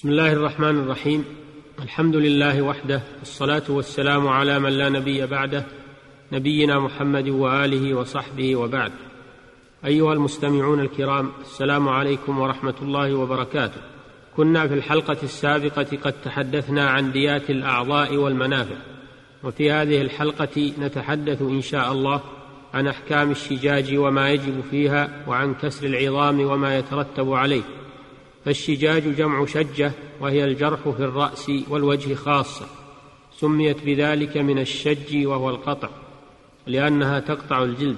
بسم الله الرحمن الرحيم. الحمد لله وحده والصلاة والسلام على من لا نبي بعده نبينا محمد وآله وصحبه وبعد. أيها المستمعون الكرام السلام عليكم ورحمة الله وبركاته. كنا في الحلقة السابقة قد تحدثنا عن ديات الأعضاء والمنافع. وفي هذه الحلقة نتحدث إن شاء الله عن أحكام الشجاج وما يجب فيها وعن كسر العظام وما يترتب عليه. فالشجاج جمع شجة وهي الجرح في الرأس والوجه خاصة سميت بذلك من الشج وهو القطع لأنها تقطع الجلد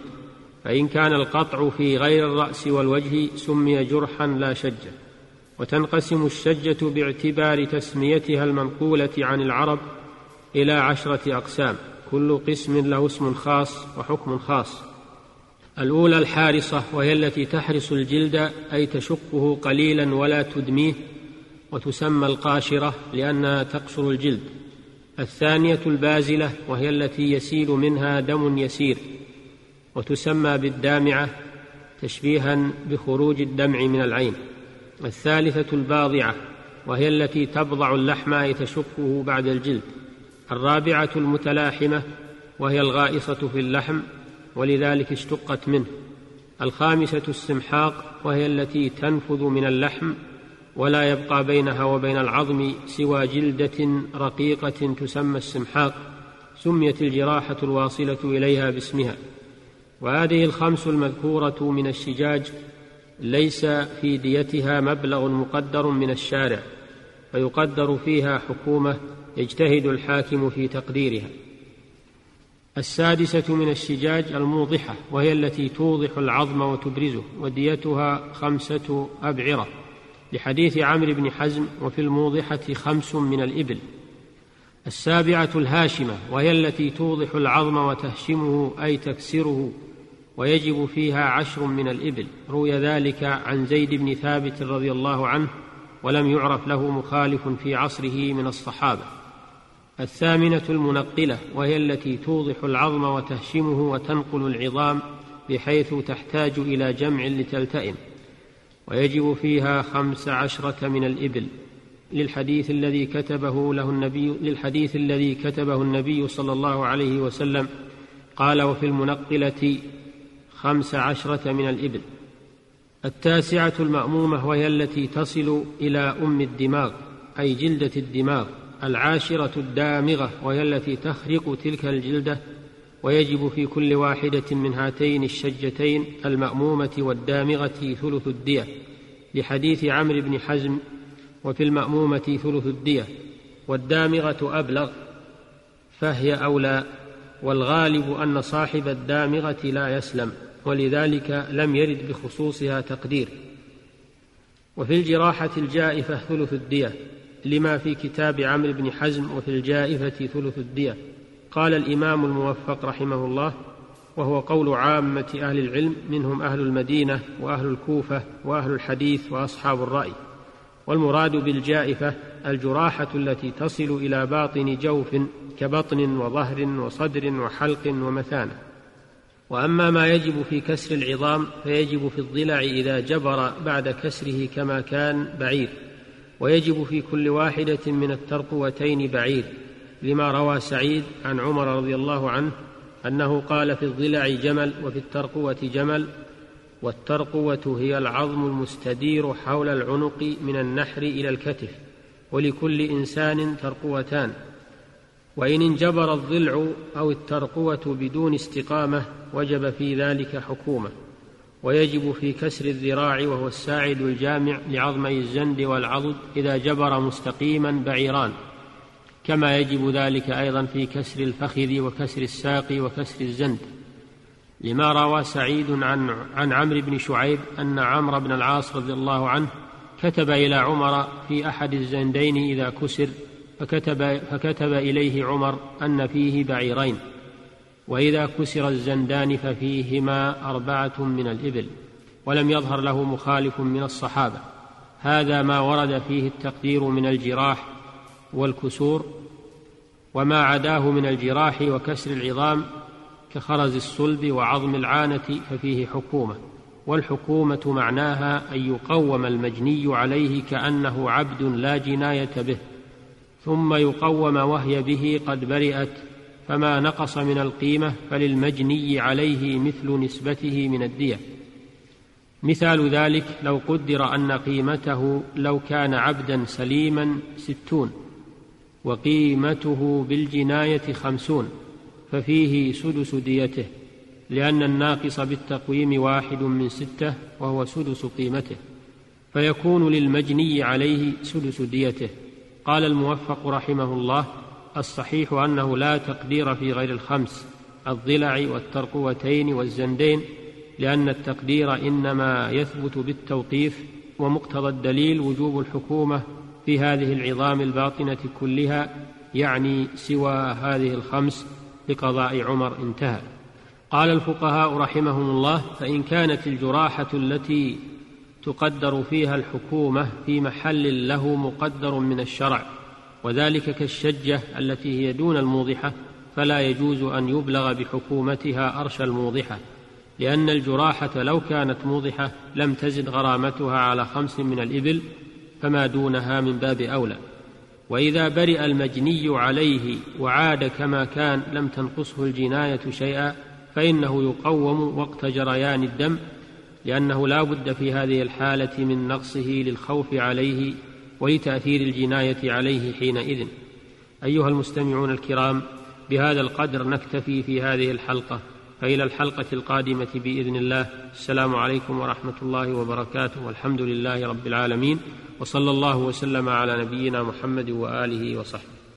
فإن كان القطع في غير الرأس والوجه سمي جرحا لا شجة وتنقسم الشجة باعتبار تسميتها المنقولة عن العرب إلى عشرة أقسام كل قسم له اسم خاص وحكم خاص. الأولى الحارصه وهي التي تحرس الجلد أي تشقه قليلا ولا تدميه وتسمى القاشرة لأنها تقشر الجلد. الثانية البازلة وهي التي يسيل منها دم يسير وتسمى بالدامعة تشبيها بخروج الدمع من العين. الثالثة الباضعة وهي التي تبضع اللحم أي تشقه بعد الجلد. الرابعة المتلاحمة وهي الغائصة في اللحم ولذلك اشتقت منه. الخامسة السمحاق وهي التي تنفذ من اللحم ولا يبقى بينها وبين العظم سوى جلدة رقيقة تسمى السمحاق سميت الجراحة الواصلة إليها باسمها. وهذه الخمس المذكورة من الشجاج ليس في ديتها مبلغ مقدر من الشارع فيقدر فيها حكومة يجتهد الحاكم في تقديرها. السادسة من الشجاج الموضحة وهي التي توضح العظم وتبرزه وديتها خمسة أبعرة. لحديث عمرو بن حزم وفي الموضحة خمس من الإبل. السابعة الهاشمة وهي التي توضح العظم وتهشمه أي تكسره ويجب فيها عشر من الإبل. روي ذلك عن زيد بن ثابت رضي الله عنه ولم يعرف له مخالف في عصره من الصحابة. الثامنة المنقلة وهي التي توضح العظم وتهشمه وتنقل العظام بحيث تحتاج إلى جمع لتلتئم. ويجب فيها خمس عشرة من الإبل. للحديث الذي كتبه له النبي للحديث الذي كتبه النبي صلى الله عليه وسلم قال وفي المنقلة خمس عشرة من الإبل. التاسعة المأمومة وهي التي تصل إلى أم الدماغ أي جلدة الدماغ. العاشرة الدامغة وهي التي تخرق تلك الجلدة ويجب في كل واحدة من هاتين الشجتين المأمومة والدامغة ثلث الدية. لحديث عمرو بن حزم وفي المأمومة ثلث الدية والدامغة أبلغ فهي أولى والغالب أن صاحب الدامغة لا يسلم ولذلك لم يرد بخصوصها تقدير. وفي الجراحة الجائفة ثلث الدية لما في كتاب عمرو بن حزم وفي الجائفة ثلث الدية. قال الإمام الموفق رحمه الله وهو قول عامة أهل العلم منهم أهل المدينة وأهل الكوفة وأهل الحديث وأصحاب الرأي. والمراد بالجائفة الجراحة التي تصل إلى باطن جوف كبطن وظهر وصدر وحلق ومثانة. وأما ما يجب في كسر العظام فيجب في الضلع إذا جبر بعد كسره كما كان بعير. ويجب في كل واحدة من الترقوتين بعير لما روى سعيد عن عمر رضي الله عنه أنه قال في الضلع جمل وفي الترقوة جمل والترقوة هي العظم المستدير حول العنق من النحر إلى الكتف ولكل إنسان ترقوتان. وإن انجبر الضلع أو الترقوة بدون استقامة وجب في ذلك حكومة. ويجب في كسر الذراع وهو الساعد الجامع لعظمي الزند والعضد إذا جبر مستقيما بعيران. كما يجب ذلك أيضا في كسر الفخذ وكسر الساق وكسر الزند لما روى سعيد عن عن عمرو بن شعيب أن عمرو بن العاص رضي الله عنه كتب إلى عمر في أحد الزندين إذا كسر فكتب, فكتب إليه عمر أن فيه بعيرين. وإذا كسر الزندان ففيهما أربعة من الإبل ولم يظهر له مخالف من الصحابة. هذا ما ورد فيه التقدير من الجراح والكسور وما عداه من الجراح وكسر العظام كخرز الصلب وعظم العانة ففيه حكومة. والحكومة معناها أن يقوم المجني عليه كأنه عبد لا جناية به ثم يقوم وهي به قد برئت فما نقص من القيمة فللمجني عليه مثل نسبته من الدية. مثال ذلك لو قدر أن قيمته لو كان عبدا سليما ستون وقيمته بالجناية خمسون ففيه سدس ديته لأن الناقص بالتقويم واحد من ستة وهو سدس قيمته. فيكون للمجني عليه سدس ديته. قال الموفق رحمه الله الصحيح أنه لا تقدير في غير الخمس الضلع والترقوتين والزندين لأن التقدير إنما يثبت بالتوقيف ومقتضى الدليل وجوب الحكومة في هذه العظام الباطنة كلها يعني سوى هذه الخمس بقضاء عمر انتهى. قال الفقهاء رحمهم الله فإن كانت الجراحة التي تقدر فيها الحكومة في محل له مقدر من الشرع وذلك كالشجة التي هي دون الموضحة فلا يجوز أن يبلغ بحكومتها أرش الموضحة لأن الجراحة لو كانت موضحة لم تزد غرامتها على خمس من الإبل فما دونها من باب أولى. وإذا برئ المجني عليه وعاد كما كان لم تنقصه الجناية شيئا فإنه يقوم وقت جريان الدم لأنه لا بد في هذه الحالة من نقصه للخوف عليه ولتأثير الجناية عليه حينئذ. أيها المستمعون الكرام بهذا القدر نكتفي في هذه الحلقة فإلى الحلقة القادمة بإذن الله. السلام عليكم ورحمة الله وبركاته والحمد لله رب العالمين وصلى الله وسلم على نبينا محمد وآله وصحبه.